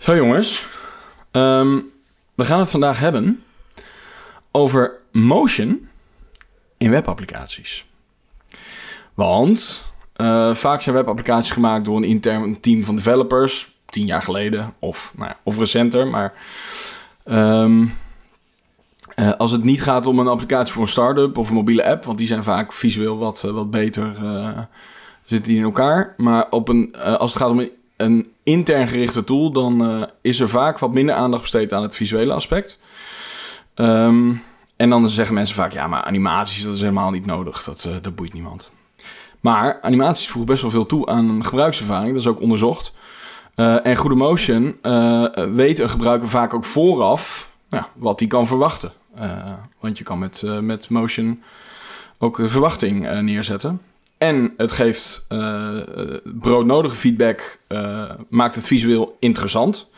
Zo jongens, Ehm, we gaan het vandaag hebben over motion in webapplicaties. Want eh, vaak zijn webapplicaties gemaakt door een intern team van developers, tien jaar geleden of, nou ja, of recenter. Maar ehm, eh, als het niet gaat om een applicatie voor een start-up of een mobiele app, want die zijn vaak visueel wat, eh, wat beter, zitten die in elkaar. Maar op een, als het gaat om een, een intern gerichte tool, dan eh, is er vaak wat minder aandacht besteed aan het visuele aspect. Ehm, en dan zeggen mensen vaak, ja, maar animaties, dat is helemaal niet nodig. Dat, eh, dat boeit niemand. Maar animaties voegen best wel veel toe aan een gebruikservaring. Dat is ook onderzocht. Eh, en goede motion weet een gebruiker vaak ook vooraf ja, wat hij kan verwachten. Want je kan met, met motion ook verwachting neerzetten. En het geeft eh, eh, broodnodige feedback, eh, maakt het visueel interessant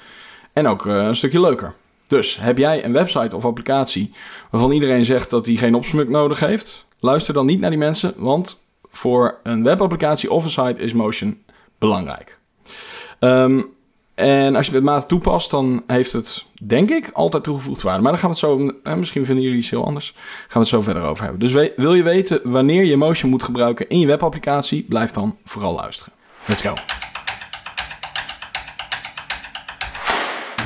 en ook een stukje leuker. Dus heb jij een website of applicatie waarvan iedereen zegt dat hij geen opsmuk nodig heeft, luister dan niet naar die mensen, want voor een webapplicatie of een site is motion belangrijk. Ehm, en als je het mate toepast, dan heeft het, denk ik, altijd toegevoegd waarde. Maar dan gaan we het zo, eh, misschien vinden jullie iets heel anders, gaan we het zo verder over hebben. Dus wil je weten wanneer je motion moet gebruiken in je webapplicatie, blijf dan vooral luisteren. Let's go.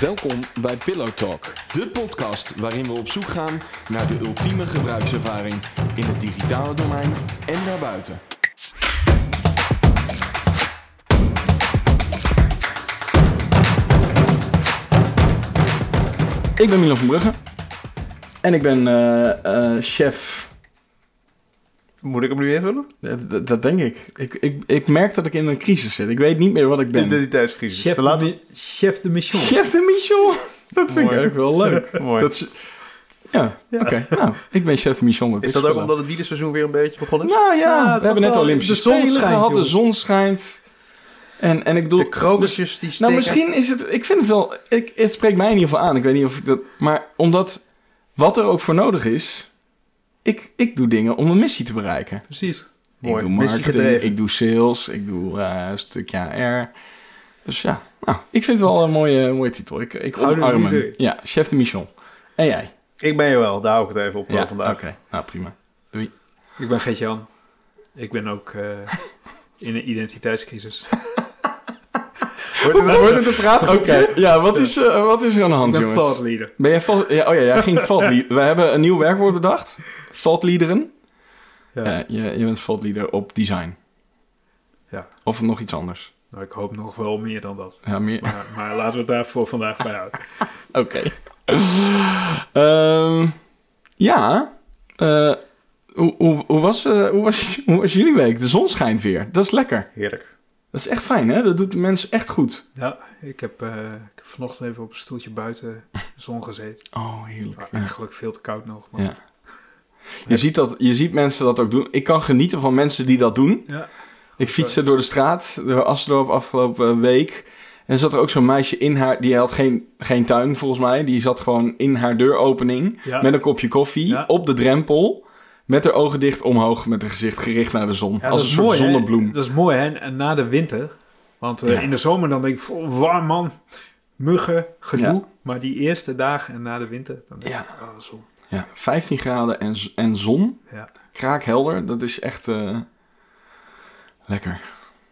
Welkom bij Pillow Talk, de podcast waarin we op zoek gaan naar de ultieme gebruikservaring in het digitale domein en daarbuiten. Ik ben Milan van Brugge en ik ben eh, eh, chef Moet ik hem nu invullen? Dat denk ik. Ik, ik. ik merk dat ik in een crisis zit. Ik weet niet meer wat ik ben. Identiteitscrisis. Chef, de, mi- chef de mission. Chef de mission. Dat vind Mooi. ik ook wel leuk. Mooi. Dat is, ja, oké. Nou, ik ben chef de mission. Is dat ook omdat het wielerseizoen weer een beetje begonnen is? Nou ja, Ja, we hebben net. Olympische De zon schijnt, gehad. De zon schijnt. En, en ik bedoel... de krokusjes die steken. Nou, misschien is het... Ik vind het wel... Ik, het spreekt mij in ieder geval aan. Ik weet niet of ik dat... Maar omdat... Wat er ook voor nodig is... Ik, ik doe dingen om een missie te bereiken. Precies. Ik Mooi. doe Missie marketing, gedreven. ik doe sales, ik doe eh, een stukje HR. Dus ja, nou, ik vind het wel een mooie, mooie titel. Ik, ik omarm hem. Ja, chef de mission. En jij? Ik ben je wel, daar hou ik het even op eh, Ja, vandaag. oké. Nou, prima. Ik ben Geert-Jan. Ik ben ook eh, in een identiteitscrisis. Wordt het, wordt het een? Oké, ja, wat is, eh, wat is er aan de hand, jongens? thought leader. Ben jij ja, oh ja, jij ging lead- We hebben een nieuw werkwoord bedacht. Leaderen. Ja. Ja, je, je bent leader op design. Ja. Of nog iets anders. Nou, ik hoop nog wel meer dan dat. Ja, meer. Maar, maar laten we het daar voor vandaag bij houden. Oké. Ehm, ja. eh, hoe, hoe, hoe, was, eh, hoe, was, hoe was jullie week? De zon schijnt weer. Dat is lekker. Heerlijk. Dat is echt fijn, hè? Dat doet de mensen echt goed. Ja, ik heb, eh, ik heb vanochtend even op een stoeltje buiten de zon gezeten. Oh, heerlijk. Ja. eigenlijk veel te koud nog. Maar Ja. Je, ziet dat, je ziet mensen dat ook doen. Ik kan genieten van mensen die dat doen. Ja. Ik fietste door de straat, door Assendorp afgelopen week. En zat er ook zo'n meisje in haar... Die had geen, geen tuin, volgens mij. Die zat gewoon in haar deuropening... Met een kopje koffie op de drempel... met haar ogen dicht omhoog... met haar gezicht gericht naar de zon. Ja, als een soort mooi, hè? zonnebloem. Dat is mooi, hè? En na de winter. Want eh, Ja. in de zomer dan denk ik, "Pff, warm man, muggen, gedoe. Ja. Maar die eerste dagen en na de winter, dan denk Ja. ik, oh, zon. Ja, 15 graden en, en zon. Ja. Kraakhelder. Dat is echt eh, lekker.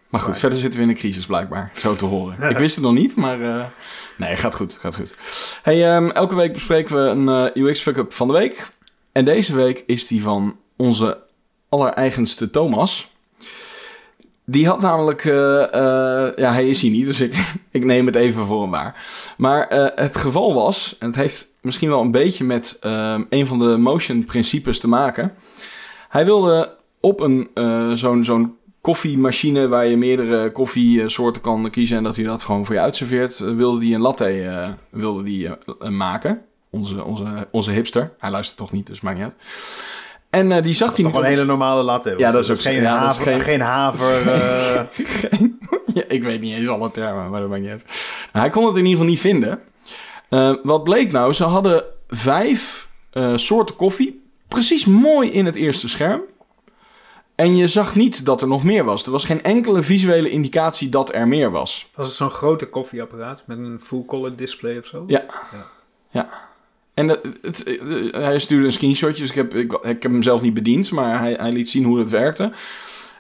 Maar goed, verder zitten we in een crisis blijkbaar. Zo te horen. Ik wist het nog niet, maar... eh, nee, gaat goed. Gaat goed. Hey, ehm, elke week bespreken we een UX fuck-up van de week. En deze week is die van onze allereigenste Thomas. Die had namelijk... eh, eh, ja, hij is hier niet, dus ik, ik neem het even voor hem waar. Maar eh, het geval was, en het heeft misschien wel een beetje met ehm, een van de motion principes te maken. Hij wilde op een zo'n zo'n koffiemachine waar je meerdere koffiesoorten kan kiezen en dat hij dat gewoon voor je uitserveert, wilde hij een latte wilde die, maken. Onze, onze, onze hipster. Hij luistert toch niet, dus maakt niet uit. En eh, die zag Dat is hij toch niet een hele normale latte. Ja, dat is ook geen, zo. Ja, dat is haver, geen- geen... haver. eh, Geen- ja, ik weet niet eens alle termen, maar dat maakt niet uit. Nou, hij kon het in ieder geval niet vinden. Eh, wat bleek nou? Ze hadden vijf eh, soorten koffie. Precies mooi in het eerste scherm. En je zag niet dat er nog meer was. Er was geen enkele visuele indicatie dat er meer was. Was het zo'n grote koffieapparaat met een full-color display of zo? Ja. En het, eh, hij stuurde een screenshotje, dus ik heb, ik, heb hem zelf niet bediend, maar hij, hij liet zien hoe het werkte.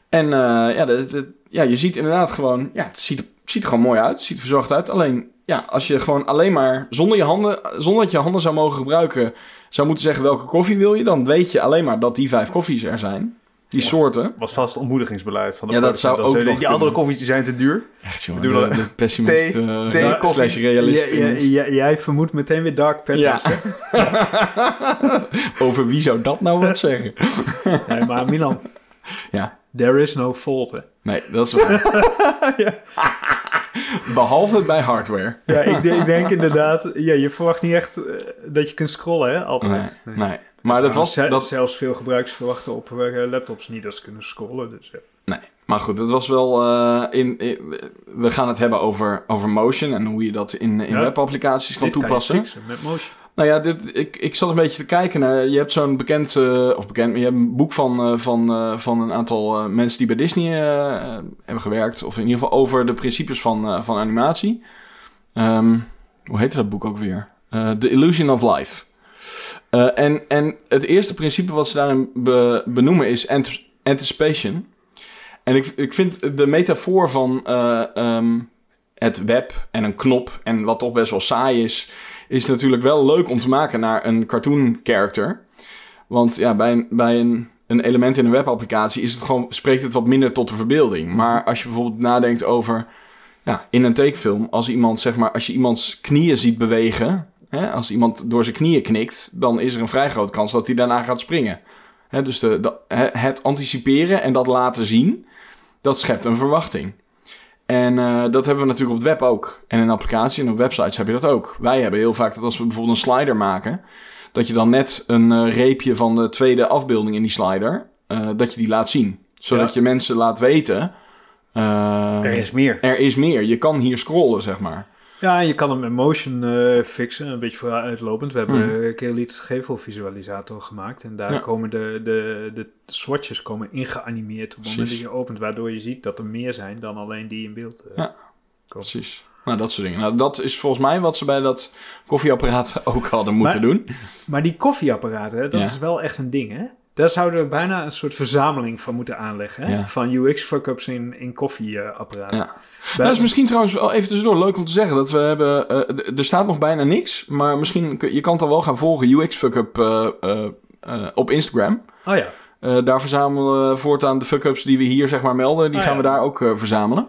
En eh, ja, dat- ja, je ziet inderdaad gewoon, ja, het ziet, ziet er gewoon mooi uit, het ziet er verzorgd uit. Alleen, ja, als je gewoon alleen maar zonder, je handen, zonder dat je handen zou mogen gebruiken, zou moeten zeggen welke koffie wil je, dan weet je alleen maar dat die vijf koffies er zijn. Die soorten. Was vast ontmoedigingsbeleid van de Ja, dat zou ook nog Die andere koffies die zijn te duur. Echt jongen, We doen de, een- de pessimist thee- eh, thee, ja, slash realist. Ja, ja, ja, jij vermoedt meteen weer Dark Patterns. Ja. Over wie zou dat nou wat zeggen? Nee, maar Milan, Ja. there is no fault. hè. Nee, dat is waar. Behalve bij hardware. Ja, ik, denk- ik denk inderdaad, ja, je verwacht niet echt eh, dat je kunt scrollen, hè, Nee, altijd. nee. Maar dat was... Dat, Zelfs veel gebruikers verwachten op eh, laptops niet dat ze kunnen scrollen. Dus, ja. nee, maar goed, dat was wel... eh, in, in- we gaan het hebben over, over motion en hoe je dat in, in Ja. webapplicaties kan toepassen. fixen met motion. Nou ja, dit, ik, ik zat een beetje te kijken naar... Je hebt zo'n bekend... eh, of bekend... Je hebt een boek van, van, van een aantal mensen die bij Disney hebben gewerkt. Of in ieder geval over de principes van, van animatie. Ehm, hoe heette dat boek ook weer? The Illusion of Life. Eh, en, en het eerste principe wat ze daarin be- benoemen is ant- anticipation. En ik, ik vind de metafoor van eh, ehm, het web en een knop... en wat toch best wel saai is is natuurlijk wel leuk om te maken naar een cartoon character. Want ja, bij, een, bij een, een element in een webapplicatie is het gewoon, spreekt het wat minder tot de verbeelding. Maar als je bijvoorbeeld nadenkt over ja, in een tekenfilm, als iemand zeg maar, als je iemands knieën ziet bewegen, hè, als iemand door zijn knieën knikt, dan is er een vrij grote kans dat hij daarna gaat springen. Hè, dus de, de, het anticiperen en dat laten zien, dat schept een verwachting. En eh, dat hebben we natuurlijk op het web ook. En in applicaties en op websites heb je dat ook. Wij hebben heel vaak dat als we bijvoorbeeld een slider maken, dat je dan net een eh, reepje van de tweede afbeelding in die slider, eh, dat je die laat zien. Zodat Ja. je mensen laat weten, Er is meer. er is meer. Je kan hier scrollen, zeg maar. Ja, en je kan hem met motion eh, fixen, een beetje vooruitlopend. We hebben Mhm. een keer Lied Gevel visualisator gemaakt. En daar Ja. komen de, de, de swatches komen ingeanimeerd op het moment dat je opent. Waardoor je ziet dat er meer zijn dan alleen die in beeld eh, Ja. komen. Precies. Nou, dat soort dingen. Nou, dat is volgens mij wat ze bij dat koffieapparaat ook hadden moeten Maar- doen. Maar die koffieapparaten, dat Ja. is wel echt een ding, hè? Daar zouden we bijna een soort verzameling van moeten aanleggen, hè? Van UX-fuck-ups in, in koffieapparaten. Ja. Dat is misschien trouwens wel even tussendoor leuk om te zeggen dat we hebben. eh, er staat nog bijna niks, maar misschien je kan het al wel gaan volgen. UX Fuckup eh, eh, op Instagram. Oh ja, daar verzamelen we voortaan de fuck-ups die we hier zeg maar melden. Die Ah, gaan ja. we daar ook verzamelen.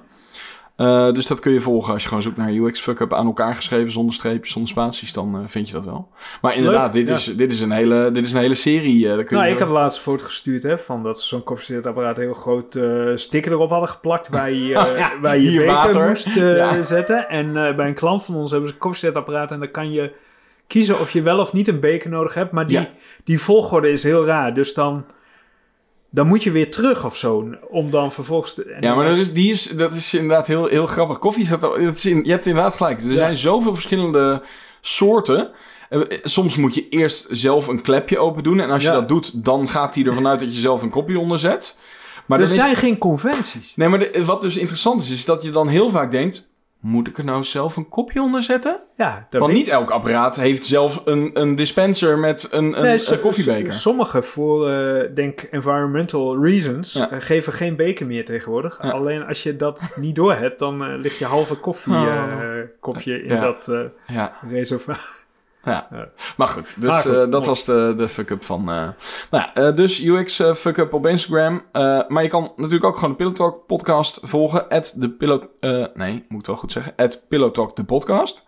Eh, dus dat kun je volgen als je gewoon zoekt naar UX fuck-up aan elkaar geschreven zonder streepjes, zonder spaties, dan eh, vind je dat wel. Maar inderdaad, dit, ja. is, dit, is een hele, dit is een hele serie. daar kun je nou, ik had laatst een foto gestuurd, hè, van dat ze zo'n koffiezetapparaat heel groot sticker erop hadden geplakt waar je, Ja, waar je beker water. moest Ja. zetten. En bij een klant van ons hebben ze een koffiezetapparaat en dan kan je kiezen of je wel of niet een beker nodig hebt. Maar die, die volgorde is heel raar, dus dan... Dan moet je weer terug of zo, om dan vervolgens... Te, Ja, maar dat is, die is, dat is inderdaad heel, heel grappig. Koffie is dat, dat is in, je hebt inderdaad gelijk. Er Ja. zijn zoveel verschillende soorten. Eh, Soms moet je eerst zelf een klepje open doen. En als je Ja. dat doet, dan gaat hij ervan uit dat je zelf een kopje onder zet. Maar er is- zijn geen conventies. Nee, maar de- wat dus interessant is, is dat je dan heel vaak denkt... Moet ik er nou zelf een kopje onder zetten? Ja, dat Want niet elk apparaat heeft zelf een, een dispenser met een, een, Nee, een so- koffiebeker. Sommige voor, eh, denk environmental reasons, Ja. eh, geven geen beker meer tegenwoordig. Ja. Alleen als je dat niet door hebt, dan eh, ligt je halve koffiekopje kopje in dat Ja, reservoir. Ja. Ja. Maar goed, dus Ah, goed, eh, dat was de, de fuck-up van... eh, nou ja, eh, dus UX fuck-up op Instagram. Maar je kan natuurlijk ook gewoon de Pillow Talk podcast volgen. At de Pillow... nee, moet ik wel goed zeggen. At Pillow Talk de podcast.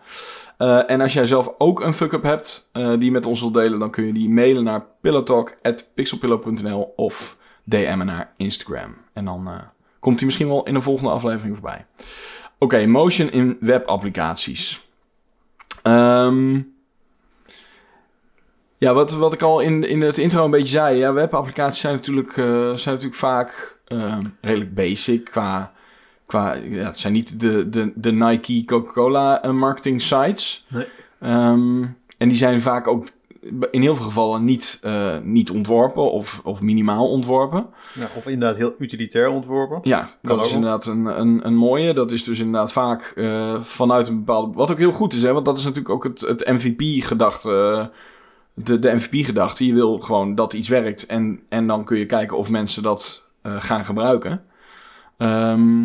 En als jij zelf ook een fuck-up hebt die je met ons wilt delen... dan kun je die mailen naar pillowtalk.pixelpillow.nl of DM'en naar Instagram. En dan komt die misschien wel in een volgende aflevering voorbij. Oké, motion in webapplicaties. Ehm ja, wat, wat ik al in, in het intro een beetje zei. Ja, webapplicaties zijn natuurlijk, eh, zijn natuurlijk vaak eh, redelijk basic qua... qua ja, het zijn niet de, de, de Nike, Coca-Cola eh, marketing sites. Nee. Ehm, en die zijn vaak ook in heel veel gevallen niet, eh, niet ontworpen of, of minimaal ontworpen. Ja, of inderdaad heel utilitair ontworpen. Ja, Kan dat ook is inderdaad een, een, een mooie. Dat is dus inderdaad vaak vanuit een bepaalde... Wat ook heel goed is, hè, want dat is natuurlijk ook het, het MVP-gedachte. De, de MVP-gedachte. Je wil gewoon dat iets werkt en, en dan kun je kijken of mensen dat eh, gaan gebruiken. Ehm,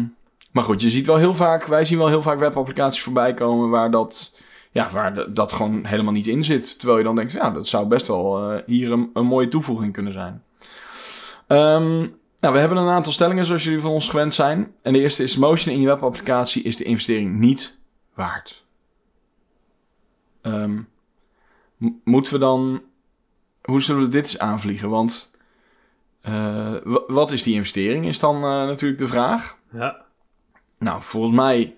maar goed, je ziet wel heel vaak... Wij zien wel heel vaak webapplicaties voorbij komen waar dat... Ja, waar dat gewoon helemaal niet in zit. Terwijl je dan denkt, ja, dat zou best wel eh, hier een, een mooie toevoeging kunnen zijn. Ehm, nou, we hebben een aantal stellingen zoals jullie van ons gewend zijn. En de eerste is: motion in je webapplicatie is de investering niet waard. Ehm, m- moeten we dan. Hoe zullen we dit eens aanvliegen? Want. eh, wa- wat is die investering? Is dan eh, natuurlijk de vraag. Ja. Nou, volgens mij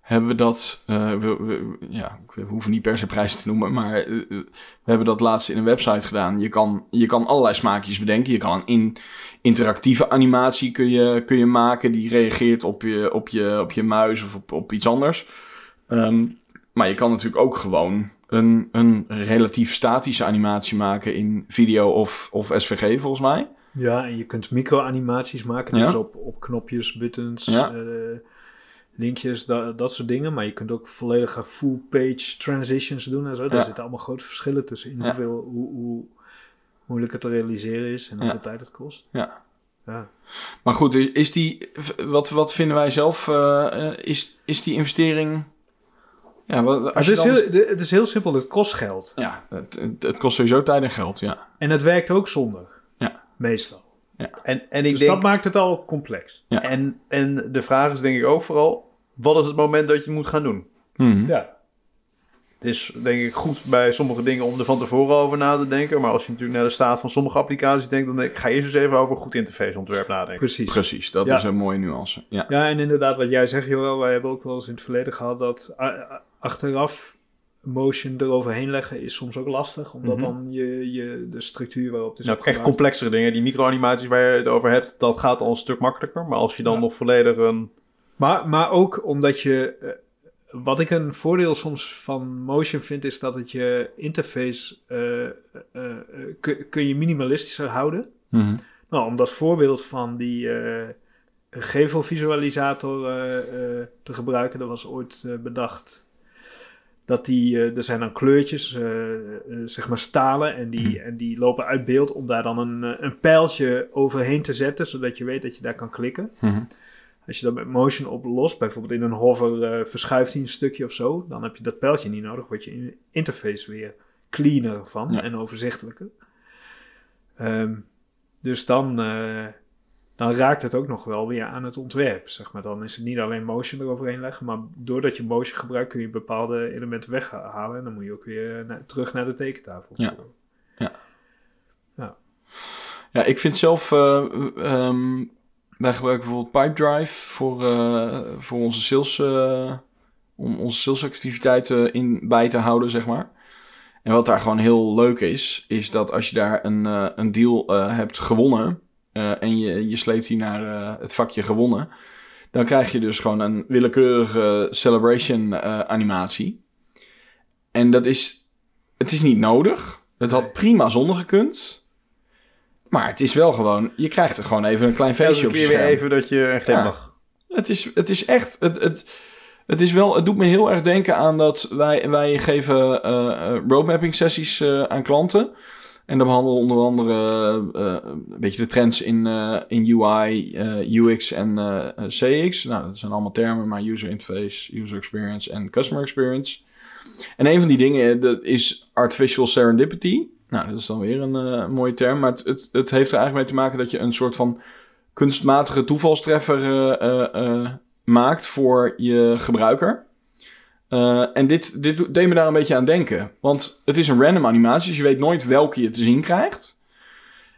hebben we dat. eh, we, we- ja, we hoeven niet per se prijzen te noemen, maar we hebben dat laatst in een website gedaan. Je kan, je kan allerlei smaakjes bedenken. Je kan een in, interactieve animatie kun je, kun je maken die reageert op je, op je, op je muis of op, op iets anders. Ehm, maar je kan natuurlijk ook gewoon een, een relatief statische animatie maken in video of, of SVG, volgens mij. Ja, en je kunt micro-animaties maken. Ja. Dus op, op knopjes, buttons, Ja. eh, linkjes, dat, dat soort dingen. Maar je kunt ook volledige full-page transitions doen en zo. Daar Ja. zitten allemaal grote verschillen tussen. In hoeveel, hoe, hoe moeilijk het te realiseren is en hoeveel tijd het kost. Ja. Ja. Maar goed, is die, wat, wat vinden wij zelf? eh, eh, is, is die investering. Ja, als Het is, dan- heel, het is heel simpel, het kost geld. ja het, het, het kost sowieso tijd en geld, ja. En het werkt ook zonder. Ja. Meestal. En, en ik dus denk, dat maakt het al complex. Ja. en, en de vraag is denk ik ook vooral, wat is het moment dat je het moet gaan doen? Mhm. Ja. Het is denk ik goed bij sommige dingen om er van tevoren over na te denken. Maar als je natuurlijk naar de staat van sommige applicaties denkt, dan denk ik, ga eerst eens even over goed interfaceontwerp nadenken. Precies. Precies, dat Ja. is een mooie nuance. Ja, Ja, en inderdaad, wat jij zegt, Joël, wij hebben ook wel eens in het verleden gehad dat a- a- achteraf motion eroverheen leggen is soms ook lastig, omdat Mhm. dan je, je de structuur waarop het is Nou, echt complexere dingen. Die microanimaties waar je het over hebt, dat gaat al een stuk makkelijker. Maar als je dan Ja. nog volledig een... Maar, maar ook omdat je. eh, wat ik een voordeel soms van Motion vind, is dat het je interface. eh, eh, kun, kun je minimalistischer houden. Mhm. Nou, om dat voorbeeld van die eh gevelvisualisator te gebruiken, dat was ooit bedacht. Dat die, eh, er zijn dan kleurtjes, eh, eh, zeg maar stalen, en die, en die lopen uit beeld om daar dan een, een pijltje overheen te zetten, zodat je weet dat je daar kan klikken. Mhm. Als je dat met motion oplost, bijvoorbeeld in een hover verschuift hij een stukje of zo, dan heb je dat pijltje niet nodig, wordt je in- interface weer cleaner van Ja. en overzichtelijker. Ehm, dus dan, eh, dan raakt het ook nog wel weer aan het ontwerp, zeg maar. Dan is het niet alleen motion eroverheen leggen, maar doordat je motion gebruikt kun je bepaalde elementen weghalen en dan moet je ook weer na- terug naar de tekentafel. Ja. Ja, ik vind zelf, eh, ehm, wij gebruiken bijvoorbeeld Pipedrive voor, eh, voor onze sales, eh, om onze salesactiviteiten in bij te houden, zeg maar. En wat daar gewoon heel leuk is, is dat als je daar een, een deal hebt gewonnen eh, en je, je sleept die naar eh, het vakje gewonnen, dan krijg je dus gewoon een willekeurige celebration eh, animatie. En dat is, het is niet nodig. Het had prima zonder gekund. Maar het is wel gewoon, je krijgt er gewoon even een klein Elke feestje op je weer even dat je een glimlach... Het is, het is echt, het, het, het is wel, het doet me heel erg denken aan dat wij, wij geven roadmapping sessies aan klanten. En dan behandelen onder andere eh, een beetje de trends in, eh, in UI, eh, UX en eh, eh, CX. Nou, dat zijn allemaal termen, maar user interface, user experience en customer experience. En een van die dingen dat is artificial serendipity. Nou, dat is dan weer een eh, mooie term, maar het, het, het heeft er eigenlijk mee te maken dat je een soort van kunstmatige toevalstreffer eh, eh, eh, maakt voor je gebruiker. Eh, en dit, dit deed me daar een beetje aan denken. Want het is een random animatie, dus je weet nooit welke je te zien krijgt.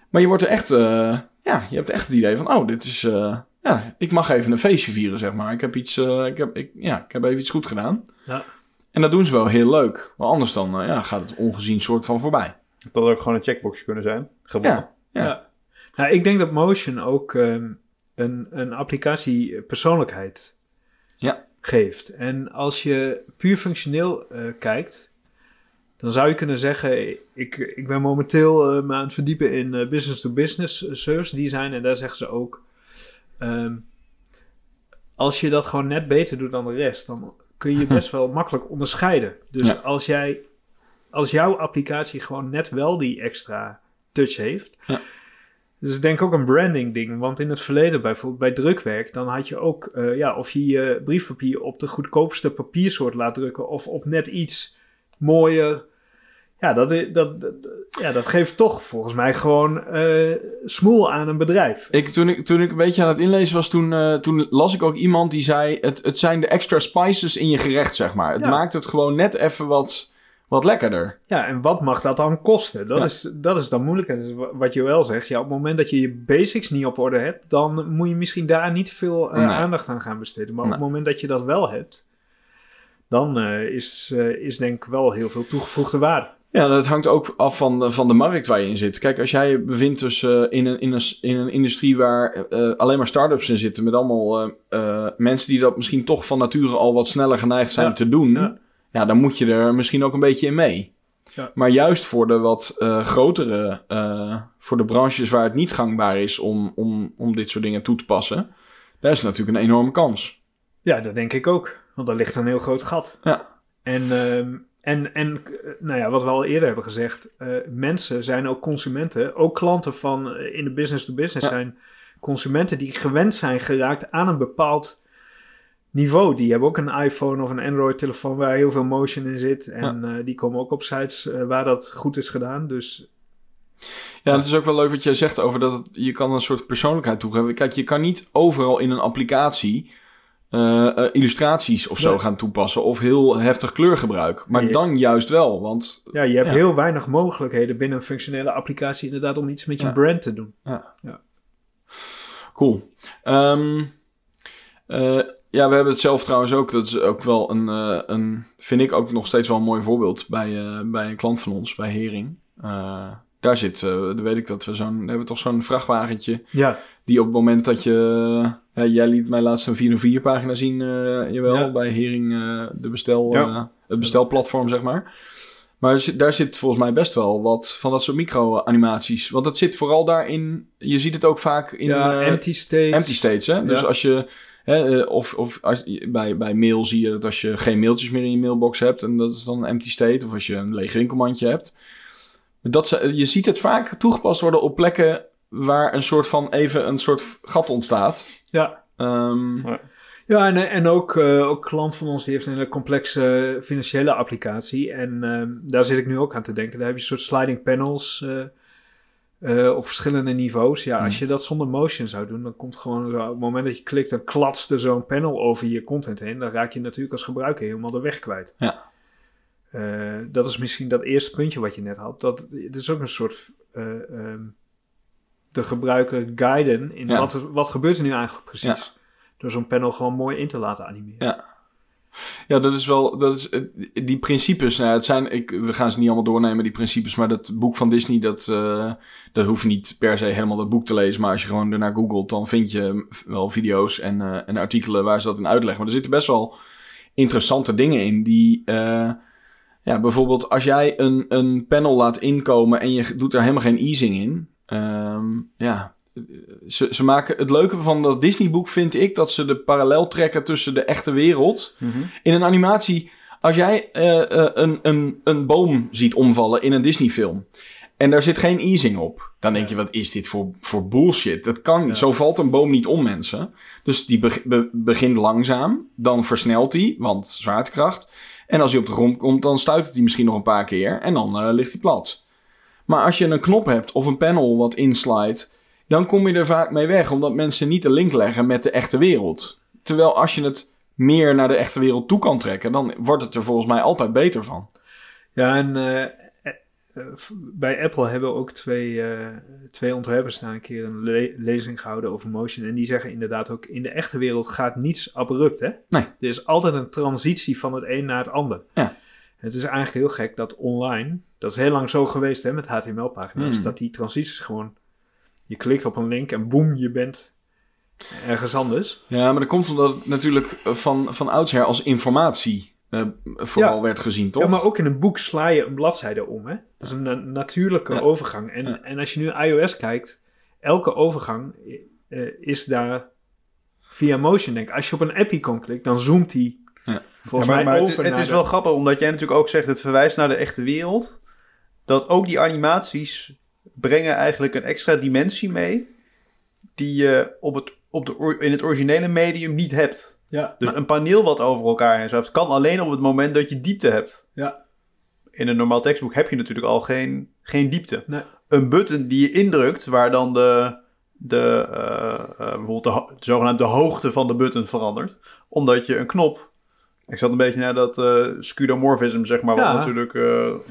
Maar je wordt er echt, eh, ja, je hebt echt het idee van, oh, dit is, eh, ja, ik mag even een feestje vieren, zeg maar. Ik heb iets, eh, ik heb, ik, ja, ik heb even iets goed gedaan. Ja. En dat doen ze wel heel leuk. Maar anders dan, eh, ja, gaat het ongezien soort van voorbij. Dat had ook gewoon een checkboxje kunnen zijn. Gewonnen. Ja. Ja. Nou, ik denk dat Motion ook ehm, een, een applicatie persoonlijkheid Ja. Geeft. En als je puur functioneel eh, kijkt, dan zou je kunnen zeggen, ik, ik ben momenteel eh, me aan het verdiepen in eh, business-to-business service design. En daar zeggen ze ook, ehm, als je dat gewoon net beter doet dan de rest, dan kun je je best wel makkelijk onderscheiden. Dus Ja. als jij, als jouw applicatie gewoon net wel die extra touch heeft. Ja. Dus ik denk ook een branding ding. Want in het verleden, bijvoorbeeld bij drukwerk, dan had je ook, eh, ja, of je je briefpapier op de goedkoopste papiersoort laat drukken, of op net iets mooier. Ja, dat, dat, dat, ja, dat geeft toch volgens mij gewoon eh smoel aan een bedrijf. Ik, toen, ik, toen ik een beetje aan het inlezen was, toen, eh, toen las ik ook iemand die zei... Het, het zijn de extra spices in je gerecht, zeg maar. Het Ja. maakt het gewoon net even wat, wat lekkerder. Ja, en wat mag dat dan kosten? Dat, Ja. is, dat is dan moeilijk. En wa- wat je wel zegt, ja, op het moment dat je je basics niet op orde hebt, dan moet je misschien daar niet veel eh, Nee. aandacht aan gaan besteden. Maar op het moment dat je dat wel hebt, dan eh, is, eh, is denk ik wel heel veel toegevoegde waarde. Ja, dat hangt ook af van, de- van de markt waar je in zit. Kijk, als jij je bevindt dus, in, een, in, een, in een industrie waar alleen maar start-ups in zitten... met allemaal mensen die dat misschien toch van nature al wat sneller geneigd zijn Ja, te doen... ja. Ja. dan moet je er misschien ook een beetje in mee. Ja. Maar juist voor de wat eh, grotere... eh, voor de branches waar het niet gangbaar is om, om, om dit soort dingen toe te passen... daar is natuurlijk een enorme kans. Ja, dat denk ik ook. Want daar ligt een heel groot gat. Ja. En, ehm, en, en eh, nou ja, wat we al eerder hebben gezegd, mensen zijn ook consumenten, ook klanten van in de business-to-business Ja. zijn consumenten die gewend zijn geraakt aan een bepaald niveau. Die hebben ook een iPhone of een Android-telefoon waar heel veel motion in zit. En eh, die komen ook op sites eh, waar dat goed is gedaan. Dus Ja, het is ook wel leuk wat jij zegt over dat het- je kan een soort persoonlijkheid toegeven. Kijk, je kan niet overal in een applicatie eh, illustraties of zo Nee. gaan toepassen. Of heel heftig kleurgebruik. Maar Nee. dan juist wel, want ja, je hebt Ja. heel weinig mogelijkheden binnen een functionele applicatie inderdaad om iets met je Ja. brand te doen. cool. Ehm, eh, ja, we hebben het zelf trouwens ook. Dat is ook wel een, eh, een vind ik ook nog steeds wel een mooi voorbeeld bij, eh, bij een klant van ons, bij Hering. Eh, daar zit, dan weet ik dat we zo'n, we hebben toch zo'n vrachtwagentje Ja, Die op het moment dat je... jij liet mij laatst een 404 pagina zien, jawel, Ja. bij Hering, de bestel, Ja. het bestelplatform, zeg maar. Maar daar zit volgens mij best wel wat van dat soort micro-animaties. Want het zit vooral daarin... Je ziet het ook vaak in ja empty states. empty states, hè? Dus als je... Hè, eh, of of als, bij, bij mail zie je dat als je geen mailtjes meer in je mailbox hebt... en dat is dan een empty state. Of als je een leeg winkelmandje hebt. Dat ze, je ziet het vaak toegepast worden op plekken... waar een soort van even een soort gat ontstaat. Ja. Ehm, Ja, en, en ook, eh, ook een klant van ons die heeft een hele complexe financiële applicatie. En ehm, daar zit ik nu ook aan te denken. Daar heb je een soort sliding panels eh, eh, op verschillende niveaus. Ja, als je dat zonder motion zou doen, dan komt gewoon op het moment dat je klikt, dan klatst er zo'n panel over je content heen. Dan raak je natuurlijk als gebruiker helemaal de weg kwijt. Ja. Eh, dat is misschien dat eerste puntje wat je net had. Dat, het is ook een soort eh, ehm, de gebruiker guiden in Ja. wat, wat gebeurt er nu eigenlijk precies. Ja. Door zo'n panel gewoon mooi in te laten animeren. Ja. Ja, dat is wel. Dat is, eh, die principes, nou, het zijn, ik, we gaan ze niet allemaal doornemen, die principes. Maar dat boek van Disney, dat, eh, dat hoef je niet per se helemaal dat boek te lezen. Maar als je gewoon ernaar googelt, dan vind je wel video's en, eh, en artikelen waar ze dat in uitleggen. Maar er zitten best wel interessante dingen in. Die, ja, bijvoorbeeld als jij een, een panel laat inkomen en je doet er helemaal geen easing in. ehm, ja, ze, ze maken het leuke van dat Disney-boek vind ik dat ze de parallel trekken tussen de echte wereld in een animatie, als jij eh, eh, een, een, een boom ziet omvallen in een Disney-film. En daar zit geen easing op. Dan denk je, wat is dit voor, voor bullshit? Dat kan niet. Ja. Zo valt een boom niet om, mensen. Dus die beg- be- begint langzaam. Dan versnelt hij, want zwaartekracht. En als hij op de grond komt, dan stuit hij misschien nog een paar keer. En dan eh, ligt hij plat. Maar als je een knop hebt of een panel wat inslijt... dan kom je er vaak mee weg. Omdat mensen niet de link leggen met de echte wereld. Terwijl als je het meer naar de echte wereld toe kan trekken... dan wordt het er volgens mij altijd beter van. Ja, en eh, eh, eh, bij Apple hebben ook twee, twee ontwerpers daar een keer een le- lezing gehouden over motion. En die zeggen inderdaad ook, in de echte wereld gaat niets abrupt, hè? Nee. Er is altijd een transitie van het een naar het ander. Ja. Het is eigenlijk heel gek dat online, dat is heel lang zo geweest hè, met HTML-pagina's, Hmm. dat die transities gewoon, je klikt op een link en boem, je bent ergens anders. Ja, maar dat komt omdat het natuurlijk van, van oudsher als informatie eh, vooral Ja. werd gezien, toch? Ja, maar ook in een boek sla je een bladzijde om, hè? Dat is een na- natuurlijke Ja. overgang. En, Ja. en als je nu iOS kijkt, elke overgang eh, is daar via motion, denk ik. Als je op een app-icon klikt, dan zoomt hij Ja. volgens Ja, maar, mij maar over het, het naar is de- wel grappig, omdat jij natuurlijk ook zegt, het verwijst naar de echte wereld. Dat ook die animaties brengen eigenlijk een extra dimensie mee, die je op het, op de, in het originele medium niet hebt. Ja, Dus een paneel wat over elkaar heen schuift, kan alleen op het moment dat je diepte hebt. ja, In een normaal tekstboek heb je natuurlijk al geen, geen diepte. nee. Een button die je indrukt, waar dan de, de, eh, eh, bijvoorbeeld de, de zogenaamde hoogte van de button verandert. Omdat je een knop... Ik zat een beetje naar dat skeuomorphism, zeg maar, Ja. wat natuurlijk,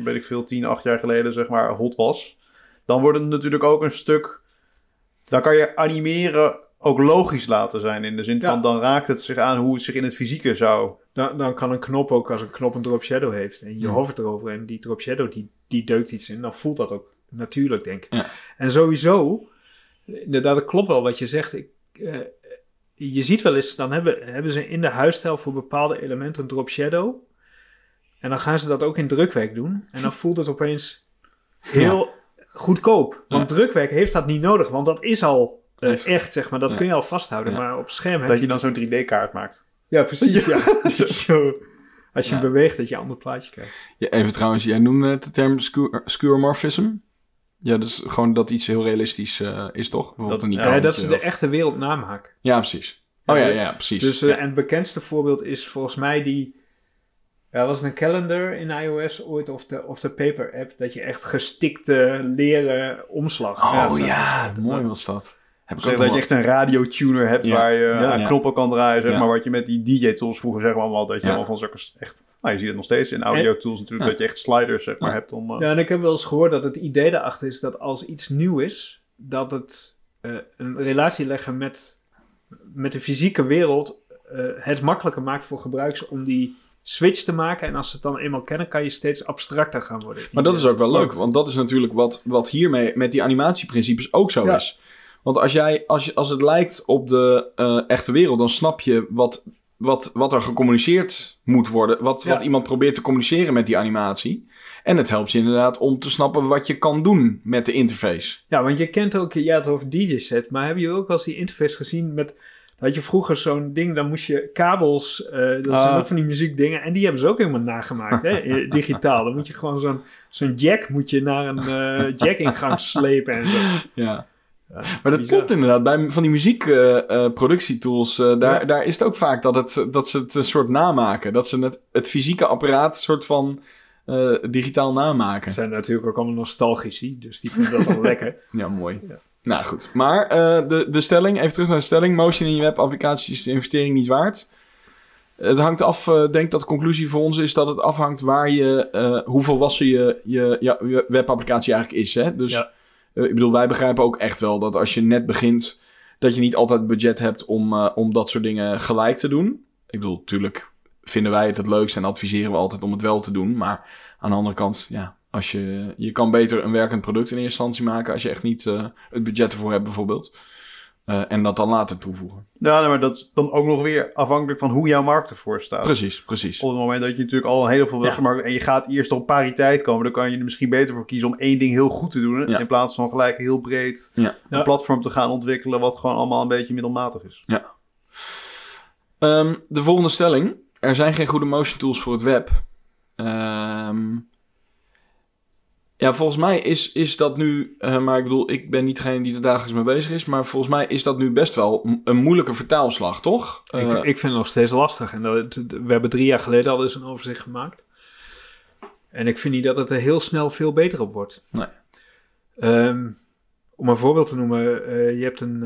weet ik veel, 10, 8 jaar geleden, zeg maar, hot was. Dan wordt het natuurlijk ook een stuk... Dan kan je animeren ook logisch laten zijn. In de zin Ja. van, dan raakt het zich aan hoe het zich in het fysieke zou... Dan, dan kan een knop ook, als een knop een drop shadow heeft en je Ja. hovert erover en die drop shadow die, die deukt iets in, dan voelt dat ook natuurlijk, denk ik. Ja. En sowieso, inderdaad, dat klopt wel wat je zegt. Ik, eh, je ziet wel eens, dan hebben, hebben ze in de huisstijl voor bepaalde elementen een drop shadow. En dan gaan ze dat ook in drukwerk doen. En dan voelt het opeens heel goedkoop. Want drukwerk heeft dat niet nodig, want dat is al eh, Echt. echt, zeg maar. Dat Ja. kun je al vasthouden. Ja. Maar op scherm heb Dat je dan zo'n 3D-kaart maakt. ja, precies. Ja. Zo. Als je Ja. hem beweegt, dat je een ander plaatje krijgt. Ja, even trouwens, jij noemde het de term skeuomorphism. Ja, dus gewoon dat iets heel realistisch eh, is, toch? Dat- een ja, dat ze de of- echt wereld namaken. Ja, precies. Oh ja, Ja, ja, precies. Dus, eh, ja. En het bekendste voorbeeld is volgens mij die... Ja, was het een calendar in iOS ooit of de, of de paper app? Dat je echt gestikte leren omslag. Oh Ja, ja, mooi was dat. Heb ik Zeg ook dat je echt een radiotuner hebt Ja. waar je Ja. aan Ja. knoppen kan draaien, zeg Ja. maar, wat je met die DJ-tools vroeger zeg maar allemaal, dat je Ja. allemaal van zulke echt, nou je ziet het nog steeds in audio-tools natuurlijk, Ja. dat je echt sliders zeg maar Ja. hebt om, eh, Ja, en ik heb wel eens gehoord dat het idee daarachter is dat als iets nieuw is, dat het eh, een relatie leggen met, met de fysieke wereld eh, het makkelijker maakt voor gebruikers om die switch te maken. En als ze het dan eenmaal kennen, kan je steeds abstracter gaan worden. Maar dat is ook wel leuk, want dat is natuurlijk wat, wat hiermee met die animatieprincipes ook zo Ja. is. Want als, jij, als, je, als het lijkt op de eh, echte wereld, dan snap je wat, wat, wat er gecommuniceerd moet worden. Wat, Ja. wat iemand probeert te communiceren met die animatie. En het helpt je inderdaad om te snappen wat je kan doen met de interface. Ja, want je kent ook, ja, het over DJ-set, maar heb je ook wel eens die interface gezien met, had je vroeger zo'n ding, dan moest je kabels, eh, dat zijn Ah. ook van die muziekdingen, en die hebben ze ook helemaal nagemaakt, hè, eh, digitaal. Dan moet je gewoon zo'n zo'n jack, moet je naar een eh jack-ingang slepen en zo. Ja. Ja, Maar dat bizar. komt inderdaad bij van die muziekproductietools. daar, Ja. daar is het ook vaak dat, het, dat ze het een soort namaken. Dat ze het, het fysieke apparaat soort van digitaal namaken. Ze zijn natuurlijk ook allemaal nostalgici, dus die vinden dat wel lekker. Ja, mooi. Ja. Nou goed. Maar eh, de, de stelling, even terug naar de stelling. Motion in je webapplicatie is de investering niet waard. Het hangt af, eh, ik denk dat de conclusie voor ons is dat het afhangt waar je, eh, hoe volwassen je, je, je webapplicatie eigenlijk is. Hè? Dus Ja. eh, ik bedoel, wij begrijpen ook echt wel dat als je net begint, dat je niet altijd budget hebt om, eh, om dat soort dingen gelijk te doen. Ik bedoel, natuurlijk vinden wij het het leukst en adviseren we altijd om het wel te doen. Maar aan de andere kant, ja, als je, je kan beter een werkend product in eerste instantie maken als je echt niet eh, het budget ervoor hebt bijvoorbeeld. Eh, en dat dan later toevoegen. Ja, nee, maar dat is dan ook nog weer afhankelijk van hoe jouw markt ervoor staat. Precies, precies. Op het moment dat je natuurlijk al een heel veel Ja. markt en je gaat eerst op pariteit komen, dan kan je er misschien beter voor kiezen om één ding heel goed te doen, Ja. in plaats van gelijk heel breed Ja. een Ja. platform te gaan ontwikkelen wat gewoon allemaal een beetje middelmatig is. Ehm, de volgende stelling. Er zijn geen goede motion tools voor het web. Ehm, ja, volgens mij is, is dat nu... eh, maar ik bedoel, ik ben niet degene die er dagelijks mee bezig is... maar volgens mij is dat nu best wel een moeilijke vertaalslag, toch? ik, Eh, ik vind het nog steeds lastig. En dat, we hebben drie jaar geleden al eens een overzicht gemaakt. En ik vind niet dat het er heel snel veel beter op wordt. Nee. Ehm, om een voorbeeld te noemen, eh, je hebt een,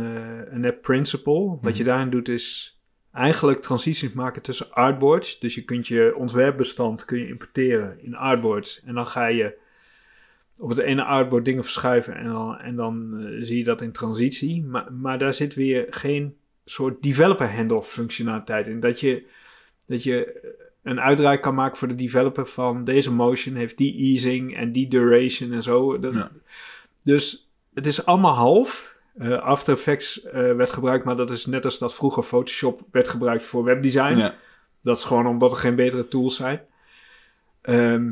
een app Principle. Wat Mhm. je daarin doet is eigenlijk transities maken tussen artboards. Dus je kunt je ontwerpbestand kun je importeren in artboards. En dan ga je op het ene artboard dingen verschuiven en dan, en dan eh, zie je dat in transitie. Maar, maar daar zit weer geen soort developer handoff functionaliteit in. Dat je, dat je een uitdraai kan maken voor de developer van deze motion heeft die easing en die duration en zo. Dat- Ja. Dus het is allemaal half. Eh, After Effects eh, werd gebruikt, maar dat is net als dat vroeger Photoshop werd gebruikt voor webdesign. ja. Dat is gewoon omdat er geen betere tools zijn. Ehm,